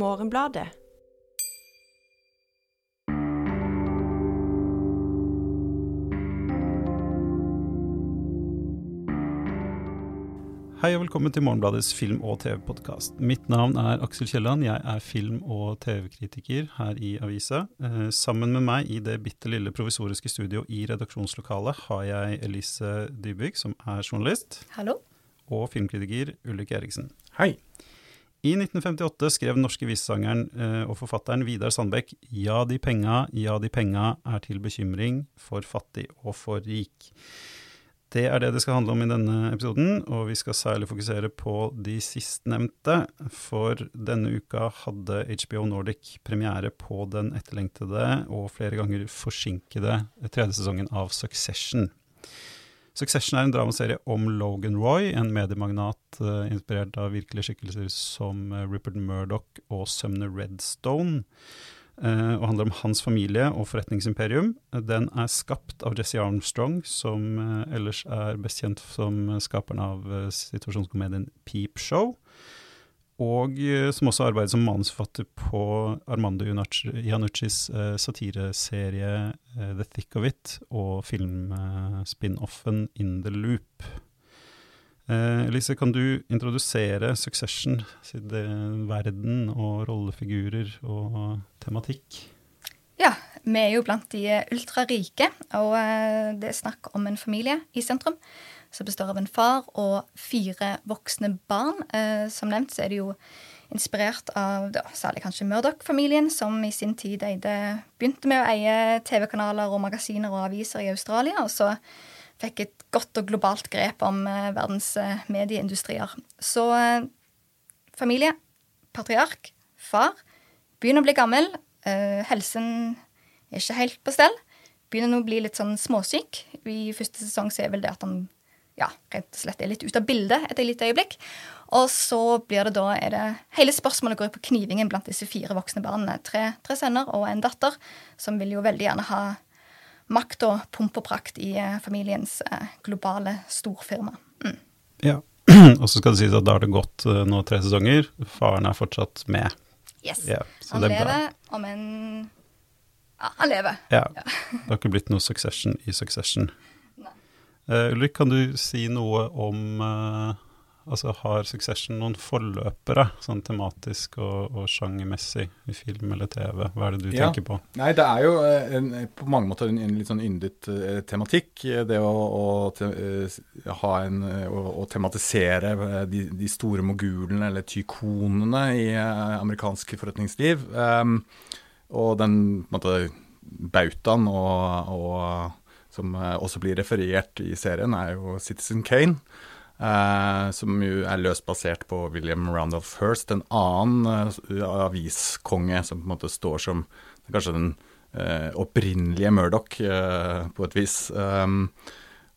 Morgenbladet. Hei og velkommen til Morgenbladets film- og TV-podkast. Mitt navn er Aksel Kielland. Jeg er film- og TV-kritiker her i avisa. Eh, sammen med meg i det bitte lille provisoriske studio i redaksjonslokalet har jeg Elise Dybvik, som er journalist, Hallo. og filmkritiker Ulrik Eriksen. Hei. I 1958 skrev den norske visesangeren eh, og forfatteren Vidar Sandbekk Ja, de penga, ja, de penga er til bekymring for fattig og for rik. Det er det det skal handle om i denne episoden, og vi skal særlig fokusere på de sistnevnte. For denne uka hadde HBO Nordic premiere på den etterlengtede og flere ganger forsinkede tredje sesongen av Succession. Succession er en dramaserie om Logan Roy, en mediemagnat uh, inspirert av virkelige skikkelser som uh, Rupert Murdoch og Sumner Redstone, Uh, og handler om hans familie og forretningsimperium. Den er skapt av Jesse Armstrong, som ellers er best kjent som skaperen av situasjonskomedien Peep Show, og eh, som også arbeider som manusforfatter på Armando Iannucci- Iannuccis eh, satireserie eh, The Thick of It og filmspin-offen In the Loop. Elise, kan du introdusere Succession, verden og rollefigurer og tematikk? Ja, vi er jo blant de ultrarike, og det er snakk om en familie i sentrum som består av en far og fire voksne barn. Eh, Som nevnt så er det jo inspirert av da, særlig kanskje Murdoch-familien, som i sin tid eide, begynte med å eie TV-kanaler og magasiner og aviser i Australia, og så fikk et godt og globalt grep om eh, verdens eh, medieindustrier. Så familie, patriark, far, begynner å bli gammel. Helsen er ikke helt på stell. Begynner nå å bli litt sånn småsyk. I første sesong så er vel det at han ja, rett og slett er litt ute av bildet et lite øyeblikk. Og så blir det da er det Hele spørsmålet går på knivingen blant disse fire voksne barna. Tre, tre sønner og en datter, som vil jo veldig gjerne ha makt og pomp og prakt i eh, familiens eh, globale storfirma. Mm. Ja. og så skal det sies at da har det gått eh, nå tre sesonger. Faren er fortsatt med. Yes. Ja, så han er lever, om en Ja, han lever. Ja. Det har ikke blitt noe succession i succession. Uh, Ulrik, kan du si noe om uh, Altså, har Succession noen forløpere, sånn tematisk og, og sjangermessig, i film eller TV? Hva er det du Ja. tenker på? Nei, det er jo eh, en, på mange måter en, en litt sånn yndet uh, tematikk. Det å, å te, ha en, å, å tematisere de, de store mogulene, eller tykonene, i amerikansk forretningsliv. Um, og den på en måte, bautaen og, og, som eh, også blir referert i serien, er jo Citizen Kane. Eh, som jo er løst basert på William Randolph Hearst, en annen eh, aviskonge som på en måte står som kanskje den eh, opprinnelige Murdoch, eh, på et vis. Um,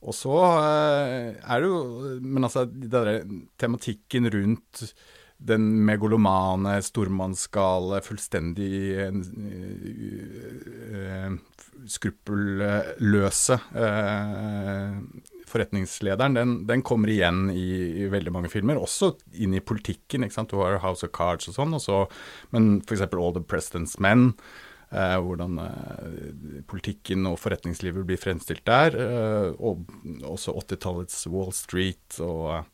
og så eh, er det jo Men altså, der tematikken rundt den megolomane, stormannsgale, fullstendig skruppelløse eh, forretningslederen, den, den kommer igjen i, i veldig mange filmer, også inn i politikken. ikke sant? Du har House of Cards og sånn, og så, men f.eks. All the President's Men. Eh, hvordan eh, politikken og forretningslivet blir fremstilt der. Eh, og også 80-tallets Wall Street og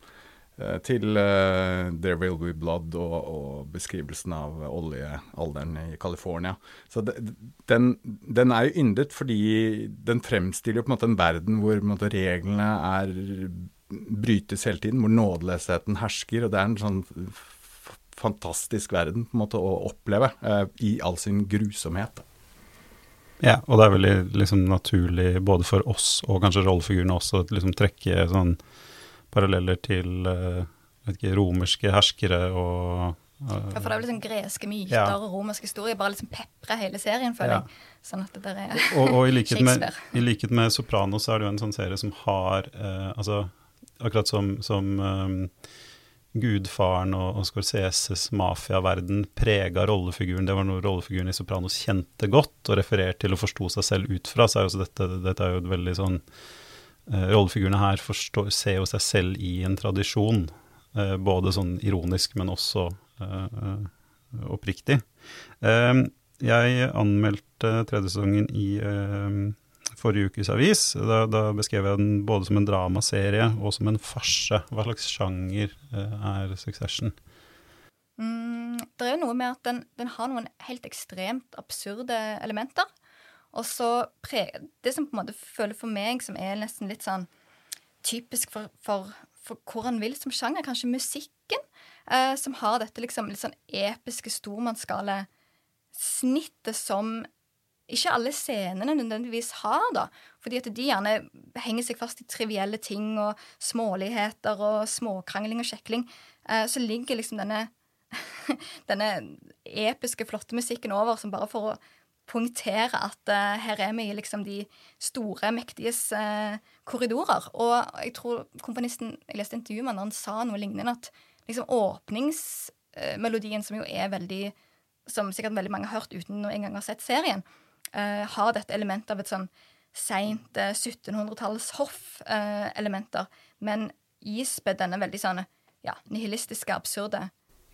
til uh, There Will Be Blood og, og beskrivelsen av oljealderen i California. Så det, den, den er jo yndet fordi den fremstiller jo på en måte en verden hvor en måte, reglene er brytes hele tiden, hvor nådeløsheten hersker. og det er en sånn fantastisk verden på en måte å oppleve eh, i all sin grusomhet. Ja, og det er veldig liksom, naturlig både for oss og kanskje rollefigurene også å liksom, trekke sånn paralleller til eh, vet ikke, romerske herskere og eh, Ja, for det er jo liksom greske myter Ja. og romersk historie. Bare liksom peprer hele serien, føler Ja. Sånn at det der er og, og i, likhet med, i likhet med Sopranos så er det jo en sånn serie som har eh, Altså akkurat som, som um, Gudfaren og, og Scorseses mafiaverden prega rollefiguren. Det var noe rollefiguren i Sopranos kjente godt og refererte til og forsto seg selv ut fra. Så er jo dette, dette er jo et veldig sånn Rollefigurene her forstår, ser jo seg selv i en tradisjon. Eh, både sånn ironisk, men også eh, eh, oppriktig. Eh, jeg anmeldte tredje sesongen i eh, forrige ukes avis. Da, da, beskrev jeg den både som en dramaserie og som en farse. Hva slags sjanger er Succession? Mm, det er jo noe med at den, den, har noen helt ekstremt absurde elementer. Og så Det som på en måte føler for meg som er nesten litt sånn typisk for, for, for hvor han vil som sjanger, kanskje musikken, eh, som har dette liksom litt sånn episke stormannsgale snittet som ikke alle scenene nødvendigvis har, da. Fordi at de gjerne henger seg fast i trivielle ting og småligheter og småkrangling og sjekling. Eh, så ligger liksom denne, denne episke, flotte musikken over som bare for å poengtere at uh, her er vi i liksom de store, mektiges uh, korridorer. Og jeg tror komponisten Jeg leste intervjuet med han, sa noe lignende, at liksom åpningsmelodien, som jo er veldig Som sikkert veldig mange har hørt uten å engang ha sett serien, uh, har dette elementet av et sånn seint 1700-talls hoff-elementer, men ispedd denne veldig sånn ja, nihilistiske, absurde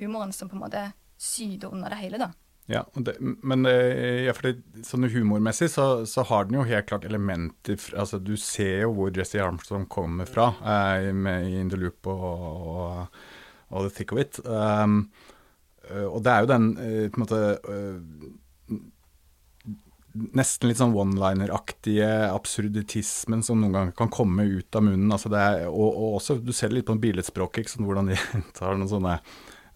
humoren som på en måte syder under det hele, da. Ja, det, men ja, for det, sånn humormessig så, så, har den jo helt klart elementer altså Du ser jo hvor Jesse Armstrong kommer fra eh, med In the Loop og, og, og The Thick of It. Um, og det er jo den eh, på en måte Nesten litt sånn one-liner-aktige absurditismen som noen ganger kan komme ut av munnen. Altså er, og, og, også, Du ser det litt på billedspråket, hvordan de tar noen sånne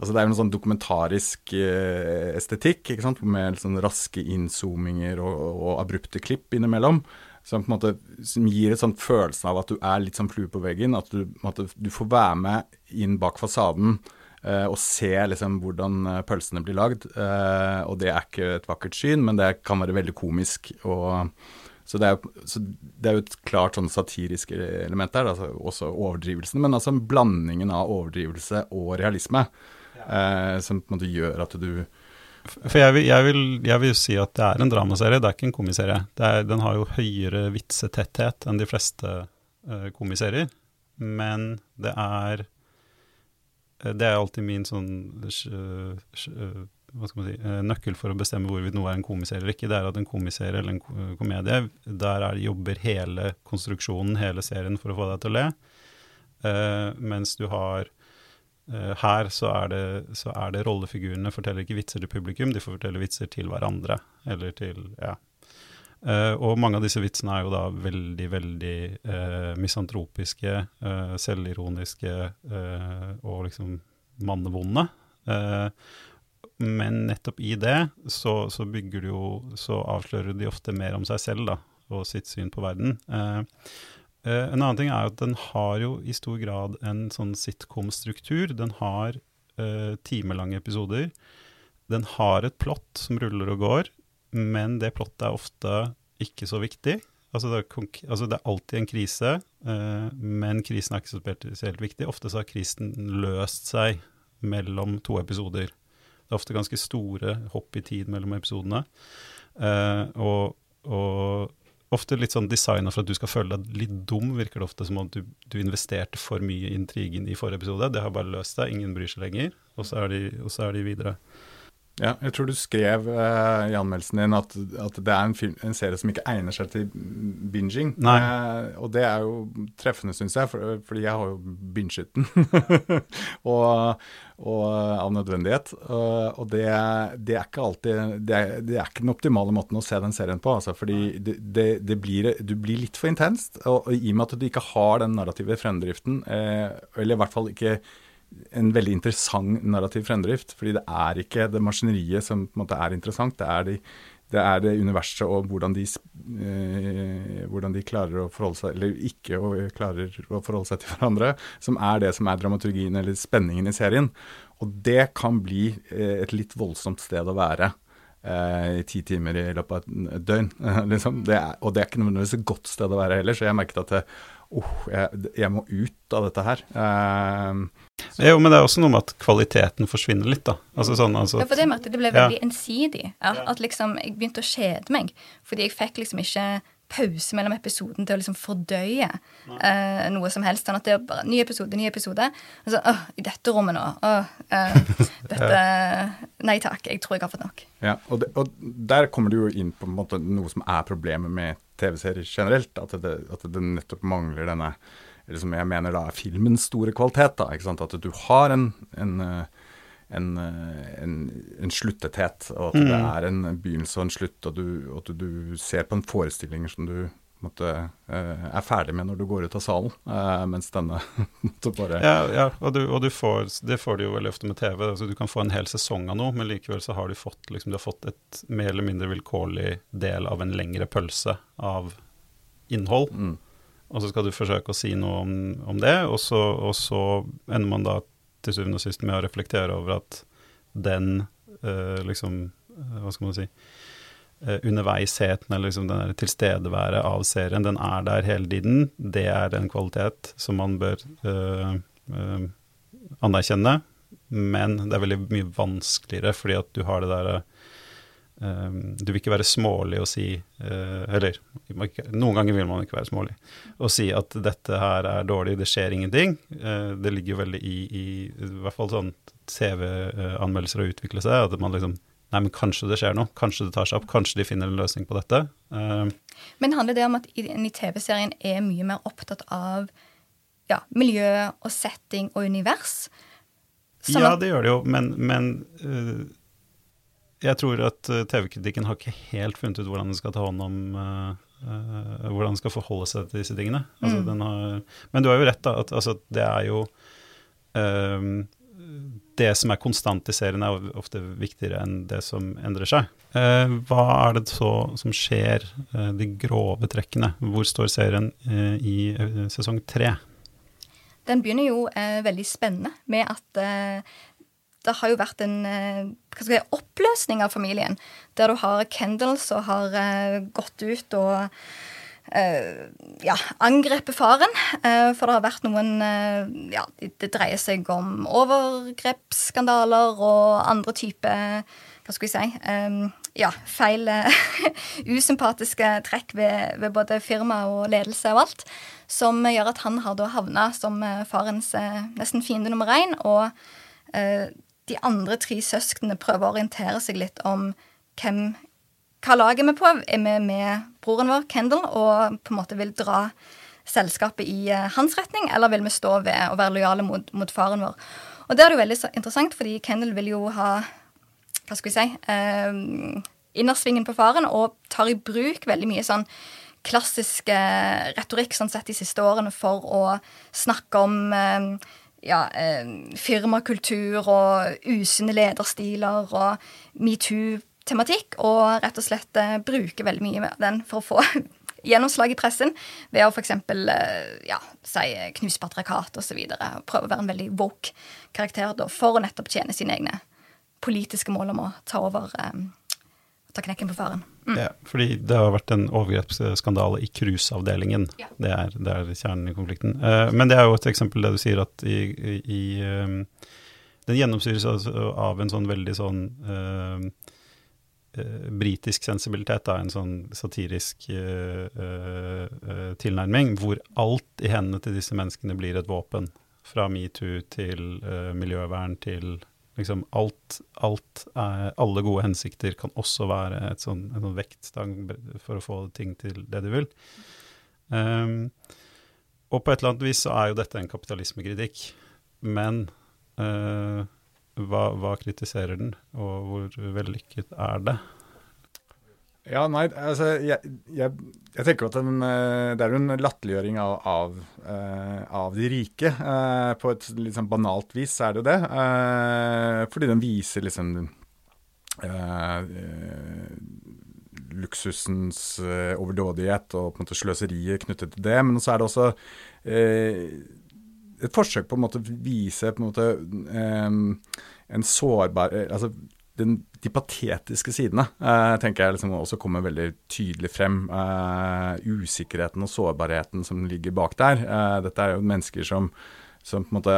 Altså det er jo en sånn dokumentarisk eh, estetikk, ikke sant? med sånn raske inzoominger og, og, abrupte klipp innimellom. Som, på en måte, som gir et sånt følelse av at du er litt sånn flue på veggen. At du, at du får være med inn bak fasaden eh, og se liksom hvordan eh, pølsene blir lagd. Eh, og det er ikke et vakkert syn, men det kan være veldig komisk. og så det, er, så det er jo et klart sånn satirisk element der, altså også overdrivelsen. Men altså blandingen av overdrivelse og realisme eh, som på en måte gjør at du for jeg vil, jeg, vil, jeg vil, si at det er en dramaserie, det er ikke en komiserie. Er, den har jo høyere vitsetetthet enn de fleste eh, komiserier, men det er Det er alltid min sånn uh, uh, hva skal man si, nøkkel for å bestemme hvorvidt noe er en komiserie eller ikke. Det er at en komiserie eller en komedie, der er, jobber hele konstruksjonen, hele serien, for å få deg til å le. mens du har Uh, her så er, det, så er, det, rollefigurene forteller ikke vitser til publikum, de forteller vitser til hverandre. Eller til Ja. Uh, og mange av disse vitsene er jo da veldig, veldig uh, misantropiske, selvironiske og liksom mannevonde. men nettopp i det så, så, bygger de jo Så avslører de ofte mer om seg selv, da, og sitt syn på verden. Uh, Uh, en annen ting er at den har jo i stor grad en sånn sitcom-struktur. Den har uh, timelange episoder. Den har et plott som ruller og går, men det plottet er ofte ikke så viktig. Altså det, er, altså det er alltid en krise, uh, men krisen er ikke så spesielt viktig. Ofte så har krisen løst seg mellom to episoder. Det er ofte ganske store hopp i tid mellom episodene. og, og ofte litt sånn designa for at du skal føle deg litt dum, virker det ofte som om du, du investerte for mye intrigen i forrige episode. Det har bare løst seg, ingen bryr seg lenger, og så er de, så er de videre. Ja, jeg tror du skrev uh, i anmeldelsen din at, at det er en, film, en, serie som ikke egner seg til binging. Uh, og det er jo treffende, syns jeg, for, fordi jeg har jo binget den. og, og, av nødvendighet. Uh, og det, det, er ikke alltid det er, det er, ikke den optimale måten å se den serien på. Altså, fordi det, det, blir, du blir litt for intenst. Og, og, i og med at du ikke har den narrative fremdriften, eller i hvert fall ikke en veldig interessant narrativ fremdrift. Fordi det er ikke det maskineriet som på en måte er interessant, det er, de, det, er det universet og hvordan de, eh, hvordan de, klarer å forholde seg, eller ikke å, klarer å forholde seg til hverandre, som er det som er dramaturgien eller spenningen i serien. Og det kan bli eh, et litt voldsomt sted å være. Eh, i ti timer i løpet av et døgn. liksom. det er, og det er ikke nødvendigvis et godt sted å være heller, så jeg merket at det, oh, jeg, jeg, må ut av dette her. Jo, men det er også noe med at kvaliteten forsvinner litt, da. Altså sånn, altså, ja, for det med at det ble veldig ja. ensidig. Ja, at liksom jeg begynte å kjede meg. Fordi jeg fikk liksom ikke pause mellom episoden til å liksom fordøye uh, noe som helst. Sånn at det er bare ny episode, ny episode. Og så, åh, I dette rommet nå. Åh, uh, dette Nei takk, jeg tror jeg har fått nok. Ja, og, det, og der kommer du jo inn på en måte noe som er problemet med TV-serier generelt. At det, at det nettopp mangler denne eller som jeg mener da er filmens store kvalitet. da, ikke sant? At du har en, en en, eh, en, en, sluttethet, og at mm. det er en begynnelse og en slutt, og, du, at du, ser på en forestilling som du måtte, uh, er ferdig med når du går ut av salen, mens denne måtte bare Ja, ja og, du, og du får, det får du jo veldig ofte med TV. altså Du kan få en hel sesong av noe, men likevel så har du fått, liksom, du har fått et mer eller mindre vilkårlig del av en lengre pølse av innhold. Mm. Og så skal du forsøke å si noe om, om det, og så, og så ender man da til syvende og sist med å reflektere over at den uh, liksom uh, Hva skal man si uh, Underveisheten eller liksom den tilstedeværet av serien, den er der hele tiden. Det er en kvalitet som man bør anerkjenne. Men det er veldig mye vanskeligere fordi at du har det derre du vil ikke være smålig og si uh, Eller noen ganger vil man ikke være smålig og si at dette her er dårlig, det skjer ingenting. Uh, det ligger jo veldig i, i, i hvert fall sånn CV-anmeldelser å utvikle seg. At man liksom Nei, men kanskje det skjer noe. Kanskje det tar seg opp. Kanskje de finner en løsning på dette. Uh, men handler det om at en i TV-serien er mye mer opptatt av ja, miljø og setting og univers? Sånn ja, det gjør det jo, men, men jeg tror at uh, TV-kritikken har ikke helt funnet ut hvordan den skal ta hånd om uh, Hvordan den skal forholde seg til disse tingene. Altså, mm. har, men du har jo rett, da. At altså, det er jo Det som er konstant i serien, er ofte viktigere enn det som endrer seg. hva er det så som skjer, de grove trekkene? Hvor står serien i sesong tre? Den begynner jo veldig spennende med at det har jo vært en eh, jeg, oppløsning av familien. Der du har Kendal som har uh, gått ut og uh, ja, angrepet faren. For det har vært noen Ja, det dreier seg om overgrepsskandaler og andre typer Hva skal vi si Ja, feil Usympatiske trekk ved, ved, både firma og ledelse og alt. Som gjør at han har da havna som farens nesten fiende nummer én. og de andre tre søsknene prøver å orientere seg litt om hvem, hva laget vi på. Er vi med broren vår, Kendal, og på en måte vil dra selskapet i uh, hans retning, eller vil vi stå ved og være lojale mot, mot, faren vår? Og det er jo veldig interessant, fordi Kendal vil jo ha hva skal vi si eh, innersvingen på faren, og tar i bruk veldig mye sånn klassisk uh, retorikk sånn sett de siste årene for å snakke om uh, ja, eh, firmakultur og usunne lederstiler og metoo-tematikk, og rett og slett eh, bruke veldig mye av den for å få gjennomslag i pressen ved å f.eks. Eh, ja, si knuse patriarkat osv. Prøve å være en veldig woke karakter da, for å nettopp tjene sine egne politiske mål om å ta over eh, ta knekken på faren. Mm. Ja, fordi det har vært en overgrepsskandale i cruiseavdelingen. Ja. Det, er, det er kjernen i konflikten. Uh, men det er jo et eksempel det du sier at i, i, um, Den gjennomsyres av en sånn veldig sånn uh, uh, britisk sensibilitet, da, en sånn satirisk tilnærming, hvor alt i hendene til disse menneskene blir et våpen. Fra metoo til miljøvern til liksom alt, alt er, Alle gode hensikter kan også være sånn, en sånn vektstang for å få ting til det du vil. Um, og på et eller annet vis så er jo dette en kapitalismekritikk. Men uh, hva, hva, kritiserer den, og hvor vellykket er det? Ja, nei, altså jeg, jeg, jeg tenker at den, eh, det er jo en latterliggjøring av, av, uh, av, de rike. Uh, på et litt sånn banalt vis er det jo det. Fordi den viser liksom luksusens overdådighet og på en måte sløseriet knyttet til det. Men så er det også et forsøk på en måte å vise på en måte en sårbar altså den, de patetiske sidene eh, tenker jeg liksom også kommer veldig tydelig frem. Eh, usikkerheten og sårbarheten som ligger bak der. Eh, dette er jo mennesker som, som på en måte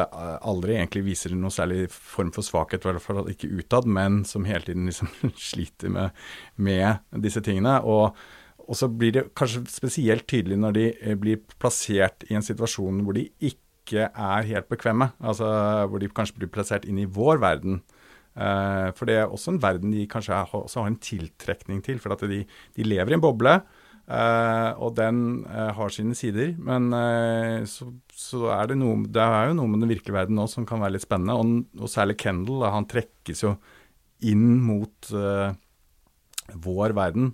aldri egentlig viser noe særlig form for svakhet, i hvert fall ikke utad, men som hele tiden liksom sliter med, med disse tingene. Og, og så blir det kanskje spesielt tydelig når de eh, blir plassert i en situasjon hvor de ikke er helt bekvemme. Altså hvor de kanskje blir plassert inn i vår verden. Uh, for det er også en verden de kanskje har, en tiltrekning til. For at de, de lever i en boble, uh, og den uh, har sine sider. Men så, så, er det noe Det er jo noe med den virkelige verden nå som kan være litt spennende. Og, og særlig Kendal, han trekkes jo inn mot vår verden.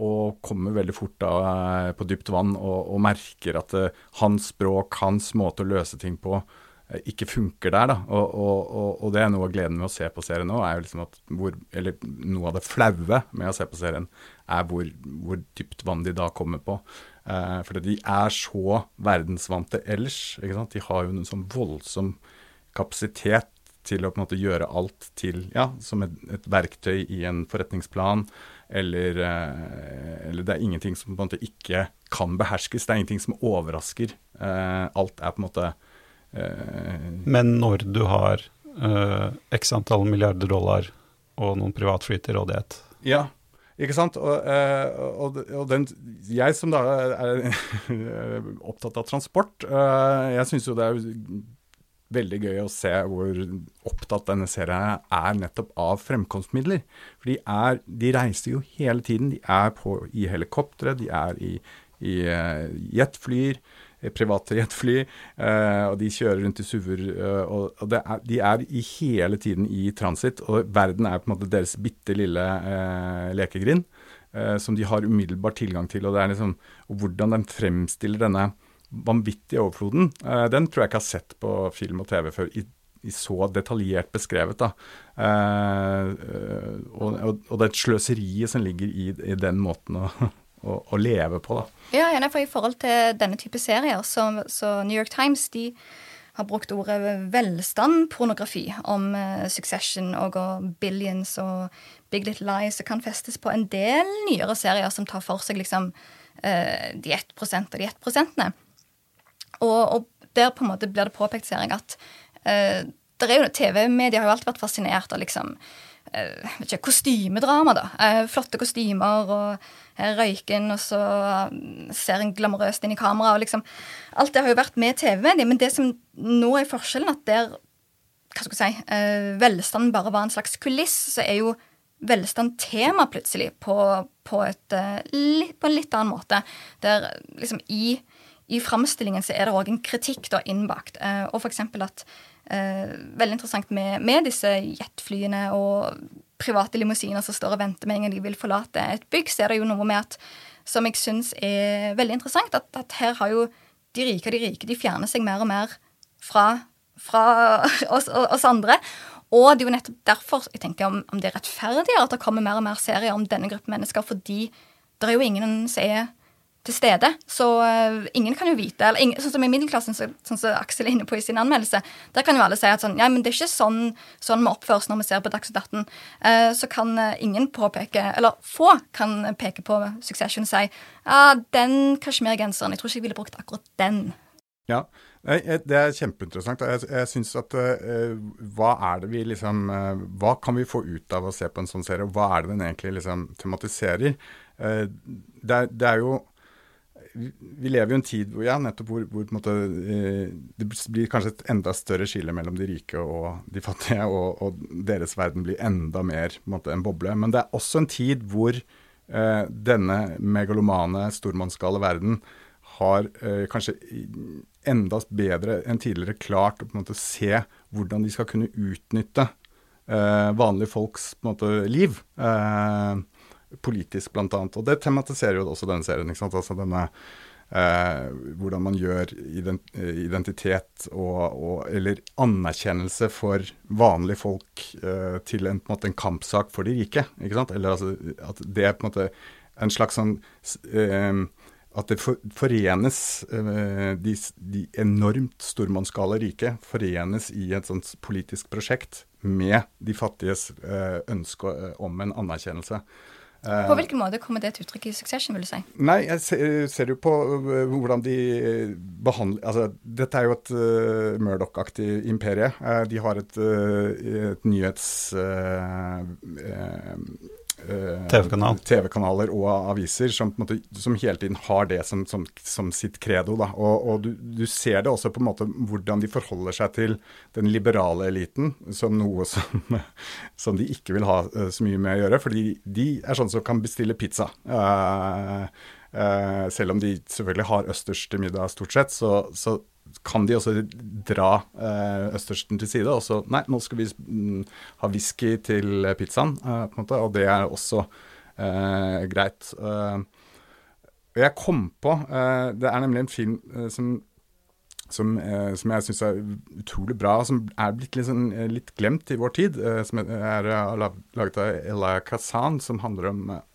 og kommer veldig fort da på dypt vann og, og merker at hans språk, hans måte å løse ting på, Eh, ikke funker der. da, og, og, og, det er noe av gleden med å se på serien nå, er jo liksom at hvor, eller noe av det flaue med å se på serien, er hvor, hvor dypt vann de da kommer på. Eh, for de er så verdensvante ellers. ikke sant, De har jo en sånn voldsom kapasitet til å på en måte gjøre alt til ja, som et, et verktøy i en forretningsplan. Eller, eh, eller, det er ingenting som på en måte ikke kan beherskes. Det er ingenting som overrasker. Eh, alt er på en måte Eh, Men når du har uh, x antall milliarder dollar og noen privatfly til rådighet Ja, ikke sant. Og, uh, og, og den, jeg som da er opptatt av transport, uh, jeg syns jo det er veldig gøy å se hvor opptatt denne serien er nettopp av fremkomstmidler. For de, er, de reiser jo hele tiden. De er på, i helikoptre, de er i, i jetflyer. Eh, private jetfly, eh, og de kjører rundt i SUV-er. Eh, og, er, De er i hele tiden i transit, og verden er på en måte deres bitte lille lekegrind. Som de har umiddelbar tilgang til. Og liksom, og hvordan de fremstiller denne vanvittige overfloden, den tror jeg ikke har sett på film og TV før. i i så detaljert beskrevet. da. Eh, og, og, og, det sløseriet som ligger i, i den måten å, å, å leve på. da. Ja, ja for I forhold til denne type serier, så, så New York Times de har brukt ordet velstandpornografi om uh, Succession og, Billions og Big Little Lies og kan festes på en del nyere serier som tar for seg liksom uh, de 1% og de 1 prosentene. Og, og, der på en måte blir det påpekt, ser jeg, at uh, TV-media har jo alltid vært fascinert av liksom ikke, kostymedrama, da. Eh, flotte kostymer og røyken, og så mm, ser en glamorøst inn i kamera. og liksom, Alt det har jo vært med TV-mediet, men det som nå er forskjellen, at der hva skal jeg si, eh, velstanden bare var en slags kuliss, så er jo velstand tema plutselig på, på, et, på en litt annen måte. Der liksom i, i framstillingen så er det òg en kritikk da innbakt. Og eksempel at eh, veldig interessant med, med disse jetflyene og private limousiner som står og venter med en gang de vil forlate et bygg, så er det jo noe med at som jeg syns er veldig interessant, at, at, her har jo de rike og de rike de fjerner seg mer og mer fra, fra oss, oss, andre. Og det er jo nettopp derfor jeg tenker om, om det er rettferdigere at det kommer mer og mer serier om denne gruppen mennesker, fordi det er jo ingen som er til stede. Så uh, ingen kan jo vite eller ingen, Sånn som i middelklassen, så, sånn som Aksel er inne på i sin anmeldelse, der kan jo alle si at sånn, ja, men det er ikke sånn, sånn vi oppfører oss når vi ser på Dagsnytt 18. Uh, så kan uh, ingen påpeke, eller få kan peke på Succession og si ja, den kasjmirgenseren, jeg tror ikke jeg ville brukt akkurat den. Ja, det er kjempeinteressant. Jeg, jeg synes at uh, Hva er det vi liksom uh, Hva kan vi få ut av å se på en sånn serie, og hva er det den egentlig liksom tematiserer? Uh, det, det, er, jo vi lever jo i en tid hvor, ja, nettopp hvor, hvor måte, eh, det blir kanskje et enda større skille mellom de rike og de fattige, og, og deres verden blir enda mer en, måte, en, boble. Men det er også en tid hvor eh, denne megalomane, stormannsgale verden har eh, kanskje enda bedre enn tidligere klart å på en måte se hvordan de skal kunne utnytte eh, vanlige folks på en måte, liv. Eh, politisk, blant annet. Og det tematiserer jo også denne serien. ikke sant? Altså denne eh, Hvordan man gjør identitet og, og, eller anerkjennelse for vanlige folk eh, til en, på en, måte, en kampsak for de rike. ikke sant? Eller altså at det er på en måte en slags sånn eh, at det forenes eh, de, de, enormt stormannsgale rike forenes i et sånt politisk prosjekt med de fattiges eh, ønske om en anerkjennelse. Eh, på hvilken måte kommer det til uttrykk i Succession, vil du si? Nei, jeg ser, ser jo på eh, hvordan de behandler Altså, dette er jo et uh, Murdoch-aktig imperie. Uh, de har et, uh, et nyhets... Uh, eh, TV-kanal. TV-kanaler og aviser som, måte, som hele tiden har det som, som, som sitt credo. Da. Og, og du, du, ser det også på en måte hvordan de forholder seg til den liberale eliten som noe som, som de ikke vil ha uh, så mye med å gjøre. Fordi de er sånne som kan bestille pizza. Uh, selv om de selvfølgelig har østers til middag stort sett, så, så kan de også dra eh, østersen til side. Og så Nei, nå skal vi mm, ha whisky til pizzaen, eh, på en måte, og det er også eh, greit. Uh, jeg kom på uh, Det er nemlig en film som som, eh, som, jeg syns er utrolig bra, som er blitt litt, sånn, litt glemt i vår tid. Eh, som er, er laget av Ella Kazan, som om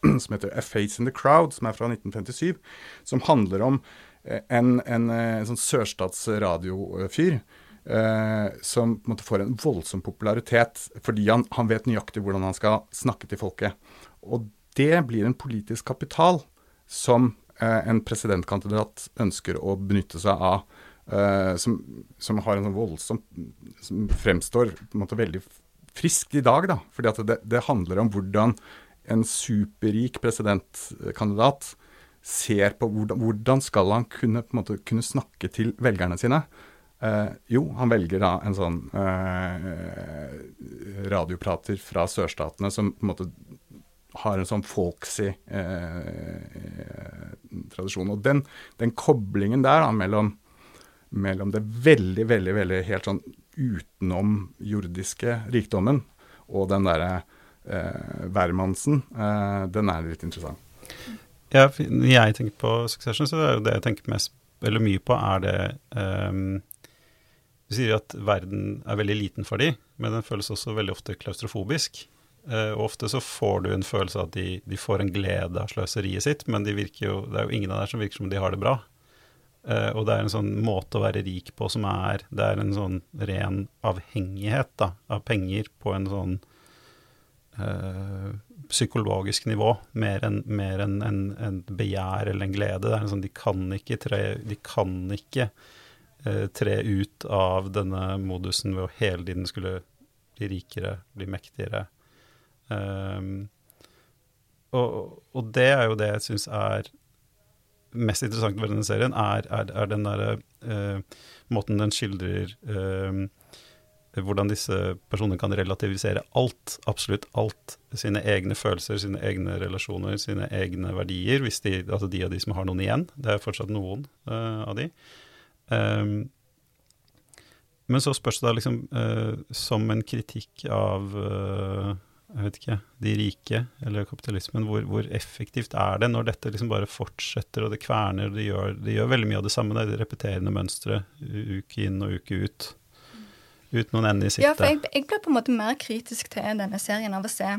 som heter 'A Face in the Crowd', som er fra 1957. Som handler om en, en, en sånn sørstatsradiofyr Uh, som på en måte får en voldsom popularitet fordi han, han, vet nøyaktig hvordan han skal snakke til folket. Og det blir en politisk kapital som uh, en presidentkandidat ønsker å benytte seg av. Eh, som, som, har en sånn voldsom Som fremstår på en måte veldig frisk i dag, da. Fordi at det, det handler om hvordan en superrik presidentkandidat ser på hvordan, hvordan skal han kunne, måte, kunne, snakke til velgerne sine. Eh, jo, han velger da en sånn eh, radioprater fra sørstatene som på en måte har en sånn folksy tradisjon. Og den, den, koblingen der da, mellom, mellom det veldig, veldig, veldig helt sånn utenomjordiske rikdommen og den derre eh, hvermannsen, eh, den er litt interessant. Ja, når jeg tenker på Succession, så er jo det jeg tenker mest, eller mye på, er det um, Du sier at verden er veldig liten for dem, men den føles også veldig ofte klaustrofobisk. Uh, og ofte så får du en følelse av at de, de, får en glede av sløseriet sitt, men de jo, det er jo ingen av der som virker som de har det bra. Uh, og det er en sånn måte å være rik på som er Det er en sånn ren avhengighet da, av penger på en sånn uh, psykologisk nivå, mer enn en, en, en, begjær eller en glede. Det er en sånn, de kan ikke tre, de kan ikke, eh, tre ut av denne modusen ved å hele tiden skulle bli rikere, bli mektigere. Um, og, og, det er jo det jeg syns er mest interessant ved denne serien, er, er, er den derre uh, måten den skildrer uh, hvordan disse personene kan relativisere alt, absolutt alt. Sine egne følelser, sine egne relasjoner, sine egne verdier. Hvis de, altså de av de som har noen igjen. Det er fortsatt noen uh, av de. Um, men så spørs det da liksom uh, som en kritikk av uh, jeg vet ikke, de rike eller kapitalismen, hvor, hvor, effektivt er det når dette liksom bare fortsetter og det kverner? og Det gjør, de gjør veldig mye av det samme, det er repeterende mønstre uke inn og uke ut uten noen ende i sikte. Ja, for jeg, jeg, ble på en måte mer kritisk til denne serien av å se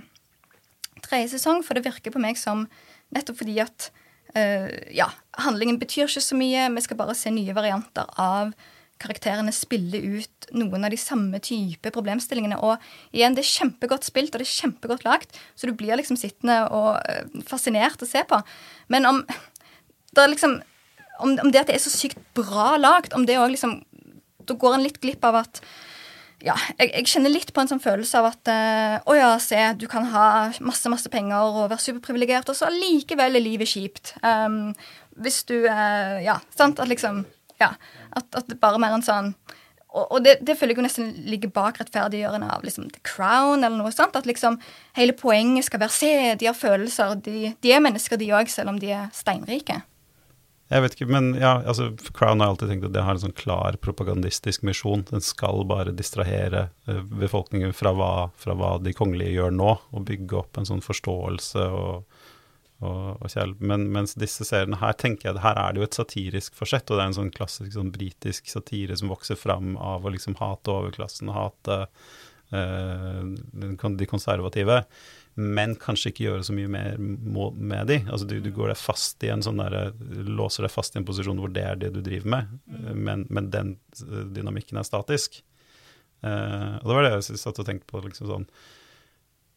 tredje sesong, for det virker på meg som nettopp fordi at uh, ja, handlingen betyr ikke så mye, vi skal bare se nye varianter av karakterene spiller ut noen av de samme type problemstillingene. Og igjen, det er kjempegodt spilt, og det er kjempegodt lagt, så du blir liksom sittende og uh, fascinert å se på. Men om det liksom om, om, det at det er så sykt bra lagt, om det òg liksom Da går en litt glipp av at ja, jeg, jeg, kjenner litt på en sånn følelse av at uh, å ja, se, du kan ha masse masse penger og være superprivilegert, og så allikevel er livet kjipt. Um, hvis du uh, Ja, sant? At liksom Ja. At, at det bare mer en sånn Og, og det, det, føler jeg jo nesten ligger bak rettferdiggjørende av liksom The Crown eller noe sånt. At liksom hele poenget skal være Se, de har følelser. De, de er mennesker, de òg, selv om de er steinrike. Jeg vet ikke, men ja, altså, Crown har alltid tenkt at det har en sånn klar propagandistisk misjon. Den skal bare distrahere uh, befolkningen fra hva, fra hva, de kongelige gjør nå, og bygge opp en sånn forståelse og, og, og Kjell. Men mens disse seriene her tenker jeg her er det jo et satirisk forsett, og det er en sånn klassisk sånn britisk satire som vokser fram av å liksom hate overklassen, hate uh, de konservative men kanskje ikke gjøre så mye mer med de. Altså du, du går deg fast i en sånn der, låser deg fast i en posisjon hvor det er det du driver med, men, men den dynamikken er statisk. Uh, og det var det jeg satt og tenkte på. liksom sånn,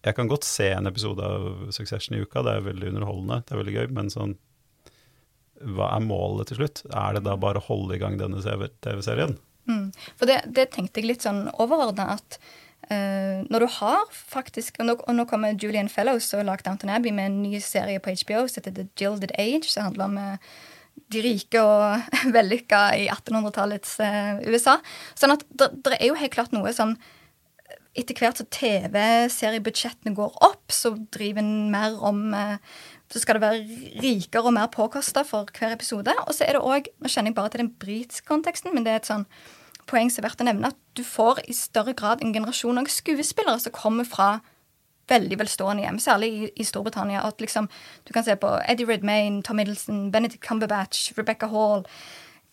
Jeg kan godt se en episode av Succession i uka, det er veldig underholdende, det er veldig gøy, men sånn Hva er målet til slutt? Er det da bare å holde i gang denne TV-serien? Mm. For det, det, tenkte jeg litt sånn overordna, at Uh, når du har faktisk Og nå, og nå kommer Julian Fellows og lager Downton Abbey med en ny serie på HBO som heter The Gilded Age, som handler om uh, de rike og vellykka i 1800-tallets uh, USA. Sånn at det er jo helt klart noe sånn Etter hvert som TV-seriebudsjettene går opp, så driver en mer om Så skal det være rikere og mer påkosta for hver episode. Og så er det òg Nå kjenner jeg bare til den britiske konteksten, men det er et sånn poeng som er verdt å nevne, at du får i større grad en generasjon av skuespillere som kommer fra veldig velstående hjem, særlig i, i Storbritannia. At liksom, du kan se på Eddie Redmayne, Tom Middleton, Benedict Cumberbatch, Rebecca Hall,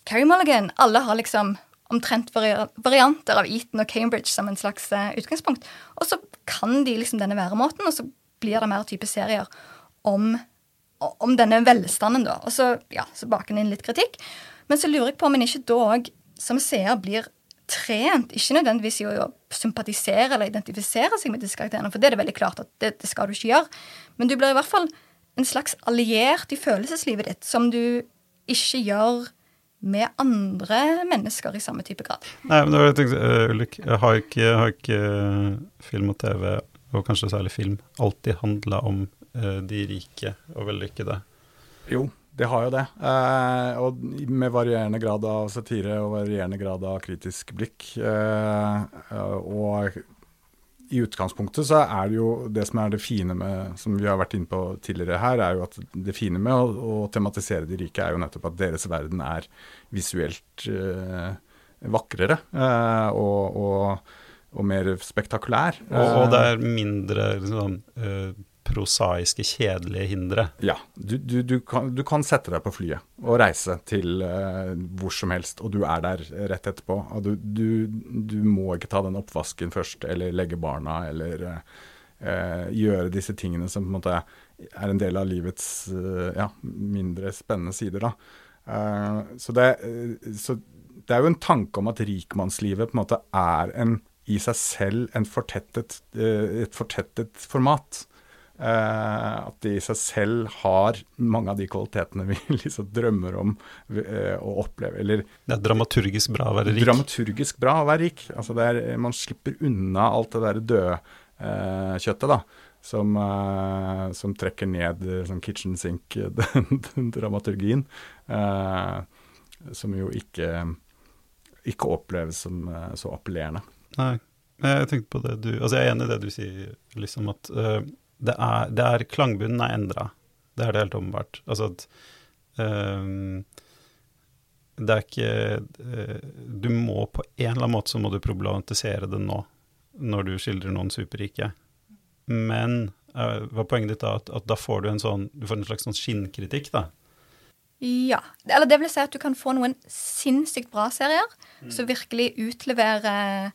Carrie Mulligan. Alle har liksom omtrent varianter av Eton og Cambridge som en slags uh, utgangspunkt. Og så kan de liksom denne væremåten, og så blir det mer type serier om, om denne velstanden, da. Og så, ja, så baker en inn litt kritikk. Men så lurer jeg på om en ikke da òg som seer blir trent, ikke nødvendigvis i å sympatisere eller identifisere seg med disse karakterene, for det er det veldig klart at det, det, skal du ikke gjøre. Men du blir i hvert fall en slags alliert i følelseslivet ditt, som du ikke gjør med andre mennesker i samme type grad. Nei, men da har jeg tenkt, uh, Ulrik, har ikke, har ikke uh, film og TV, og kanskje særlig film, alltid handla om uh, de rike og vellykkede? Jo, det har jo det. Eh, og med varierende grad av satire og varierende grad av kritisk blikk. Eh, og i utgangspunktet så er det jo det som er det fine med, som vi har vært inne på tidligere her, er jo at det fine med å, å tematisere de rike er jo nettopp at deres verden er visuelt eh, vakrere eh, og, og, og, mer spektakulær. Og, og det er mindre liksom, uh prosaiske, kjedelige hindre. Ja. Du, du, du, kan, du, kan, sette deg på flyet og reise til eh, hvor som helst, og du er der rett etterpå. Du, må ikke ta den oppvasken først, eller legge barna, eller eh, gjøre disse tingene som på en måte er en del av livets eh, ja, mindre spennende sider. da. Så det, så, det, er jo en tanke om at rikmannslivet på en måte er en i seg selv fortettet, et fortettet format. Uh, at de i seg selv har mange av de kvalitetene vi liksom drømmer om uh, å oppleve. Eller, det er dramaturgisk bra å være rik? Dramaturgisk bra å være rik. Altså er, man slipper unna alt det der døde eh, kjøttet, da. Som, som, trekker ned sånn kitchen sink-dramaturgien. som jo ikke, ikke oppleves som så appellerende. Nei. Jeg tenkte på det du Altså, jeg er enig i det du sier, liksom at det er, det er Klangbunnen er endra. Det er det helt åpenbart. Altså at um, Det er ikke uh, Du må på en eller annen måte så må du problematisere det nå, når du skildrer noen superrike. Men uh, var poenget ditt da at, at, da får du en sånn Du får en slags sånn skinnkritikk, da? Ja. Eller det vil si at du kan få noen sinnssykt bra serier mm. som virkelig utleverer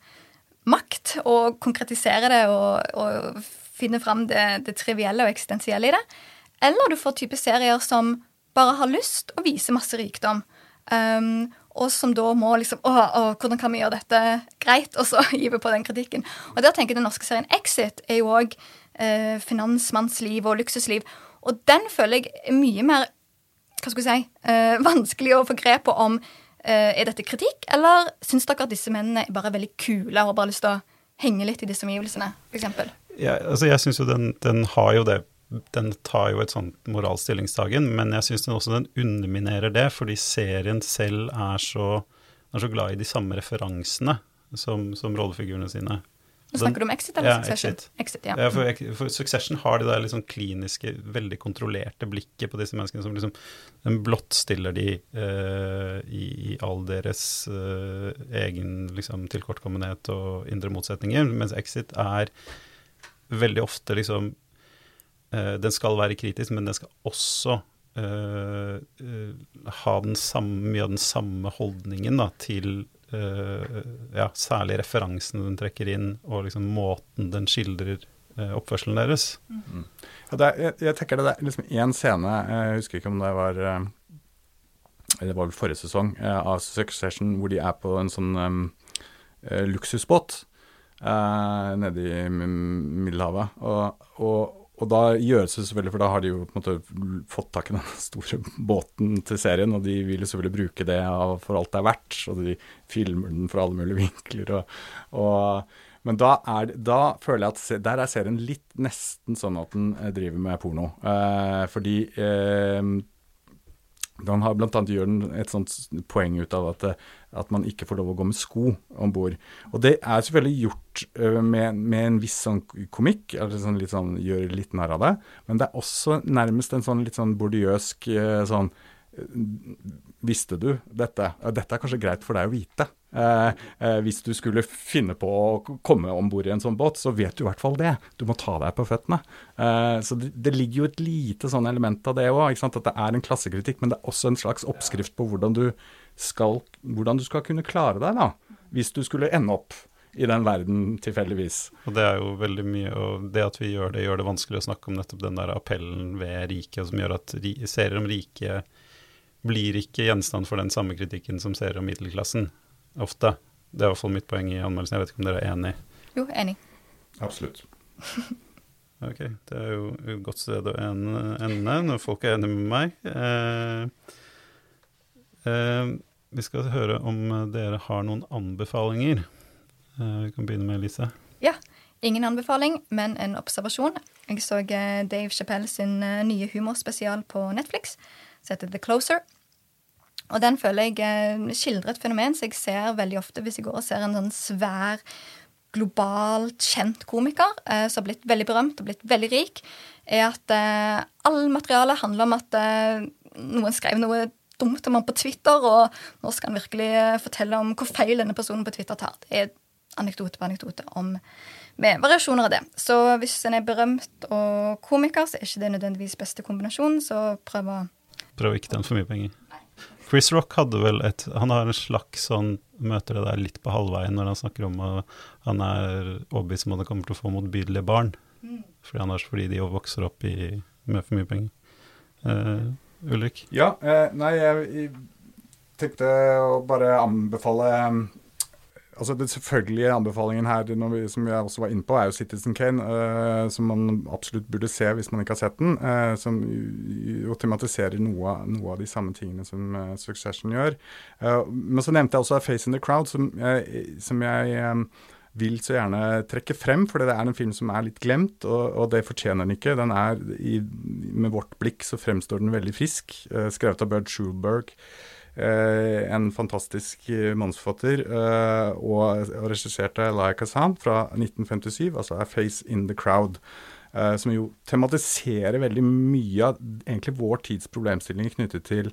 makt og konkretiserer det og, og finne fram det, det trivielle og eksistensielle i det. Eller du får type serier som bare har lyst å vise masse rikdom. Um, og som da må liksom å, å, hvordan kan vi gjøre dette greit? Og så give på den kritikken. Og der tenker jeg den norske serien Exit er jo òg eh, finansmannsliv og luksusliv. Og den føler jeg er mye mer hva skal jeg si, eh, vanskelig å få grep på om eh, er dette kritikk, eller syns dere at disse mennene er bare veldig kule og har bare lyst til å henge litt i disse omgivelsene, f.eks.? Ja, altså jeg syns jo den, den, har jo det Den tar jo et sånt moralsk stillingstagen, men jeg syns også den underminerer det, fordi serien selv er så, er så glad i de samme referansene som, som rollefigurene sine. Nå snakker du om Exit eller ja, Succession? Exit. exit ja. ja for, for, Succession har det der liksom kliniske, veldig kontrollerte blikket på disse menneskene som liksom den blottstiller de uh, i, i, all deres uh, egen liksom, tilkortkommenhet og indre motsetninger, mens Exit er veldig ofte liksom uh, Den skal være kritisk, men den skal også uh, uh, ha samme, mye av den samme holdningen da, til ja, særlig referansene den trekker inn, og liksom måten den skildrer oppførselen deres. Mm. Er, jeg, jeg, tenker det er liksom én scene, jeg husker ikke om det var det var vel forrige sesong, av Succession, hvor de er på en sånn um, luksusbåt eh, nede i Middelhavet. Og, og, og, da gjøres det selvfølgelig, for da har de jo på en måte fått tak i den store båten til serien, og de vil jo selvfølgelig bruke det for alt det er verdt, og de filmer den fra alle mulige vinkler. og, og Men da, er, da føler jeg at der er serien litt nesten sånn at den eh, driver med porno. Eh, fordi eh, han har blant annet gjør et sånt poeng ut av at, at man ikke får lov å gå med sko om bord. Og det er selvfølgelig gjort uh, med, med, en viss sånn komikk, eller sånn litt sånn gjør litt narr av det. Men det er også nærmest en sånn litt sånn bordiøsk uh, sånn Visste du dette? Dette er kanskje greit for deg å vite. Eh, eh, hvis du skulle finne på å komme om bord i en sånn båt, så vet du i hvert fall det. Du må ta deg på føttene. Eh, så det, ligger jo et lite sånn element av det òg. At det er en klassekritikk, men det er også en slags oppskrift på hvordan du skal, hvordan du skal kunne klare deg, da. Hvis du skulle ende opp i den verden tilfeldigvis. Og Det er jo veldig mye, og det at vi gjør det, gjør det vanskelig å snakke om nettopp den der appellen ved riket, som gjør at serier om rike blir ikke gjenstand for den samme kritikken som serier om middelklassen, ofte. Det er i hvert fall mitt poeng i anmeldelsen. Jeg vet ikke om dere er enig? Jo, enig. Absolutt. ok, det er jo et godt sted å ende når folk er enige med meg. Eh, eh, vi skal høre om dere har noen anbefalinger. Eh, vi kan begynne med Elise. Ja. Ingen anbefaling, men en observasjon. Jeg så eh, Dave Chappelle sin eh, nye humorspesial på Netflix som heter The Closer. Og den føler jeg eh, skildrer et fenomen som jeg ser veldig ofte hvis jeg går og ser en sånn svær, globalt kjent komiker eh, som har blitt veldig berømt og blitt veldig rik, er at eh, all materiale handler om at eh, noen skrev noe dumt om ham på Twitter, og nå skal han virkelig eh, fortelle om hvor feil denne personen på Twitter tar. Det er anekdote på anekdote om med variasjoner av det. Så hvis en er berømt og komiker, så er ikke det nødvendigvis beste kombinasjonen, så prøv å Prøv ikke tjene for mye penger. Chris Rock hadde vel et Han har en slags sånn Møter det der litt på halvveien når han snakker om at han er overbevist om at han kommer til å få motbydelige barn. Mm. Fordi, annars, fordi de vokser opp i, med for mye penger. Uh, Ulrik? Ja, eh, nei, jeg tenkte å bare anbefale Altså Den selvfølgelige anbefalingen her, vi, som jeg også var inne på, er jo Citizen Kane, uh, som man absolutt burde se hvis man ikke har sett den. Uh, som jo tematiserer noe, noe, av de samme tingene som uh, Succession gjør. men så nevnte jeg også Face in the Crowd, som som jeg um, vil så gjerne trekke frem, for det er en film som er litt glemt, og, og det fortjener den ikke. Den er, i, Med vårt blikk så fremstår den veldig frisk. skrevet av Bert Schulberg. Eh, en fantastisk eh, mannsforfatter, eh, og, og regisserte Laia Kazan fra 1957, altså A Face in the Crowd. Som jo tematiserer veldig mye av egentlig vår tids problemstillinger knyttet til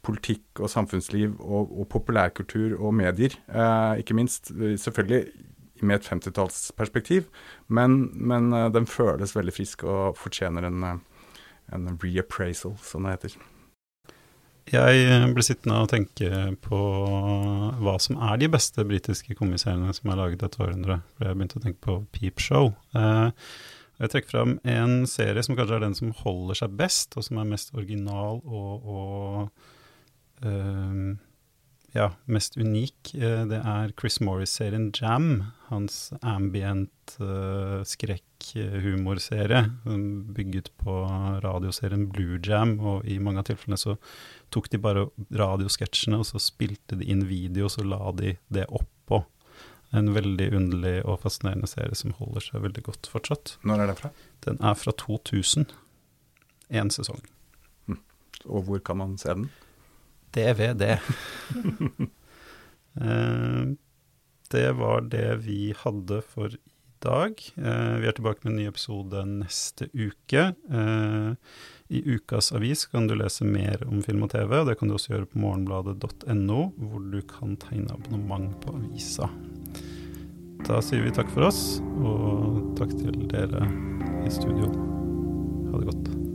politikk og samfunnsliv og, og populærkultur og medier. eh, ikke minst selvfølgelig med et 50-tallsperspektiv, men, men den føles veldig frisk og fortjener en, en reappraisal, som det heter. Jeg ble sittende og tenke på hva som er de beste britiske komiseriene som er laget dette århundret. For jeg begynte å tenke på Peep Show. Eh, jeg trekker fram en serie som kanskje er den som holder seg best, og som er mest original og, og eh, ja, mest unik, eh, det er Chris Morris-serien Jam. Hans ambient uh, skrekkhumorserie bygget på radioserien Blue Jam. Og i mange av tilfellene så tok de bare radiosketsjene, og så spilte de inn video, og så la de det oppå. En veldig underlig og fascinerende serie som holder seg veldig godt fortsatt. Når er den fra? Den er fra 2000. Én sesong. Hm. Og hvor kan man se den? DVD. Eh, det var det vi hadde for i dag. Eh, vi er tilbake med en ny episode neste uke. Eh, I ukas avis kan du lese mer om film og TV, og det kan du også gjøre på morgenbladet.no, hvor du kan tegne abonnement på avisa. Da sier vi takk for oss, og takk til dere i studio. Ha det godt.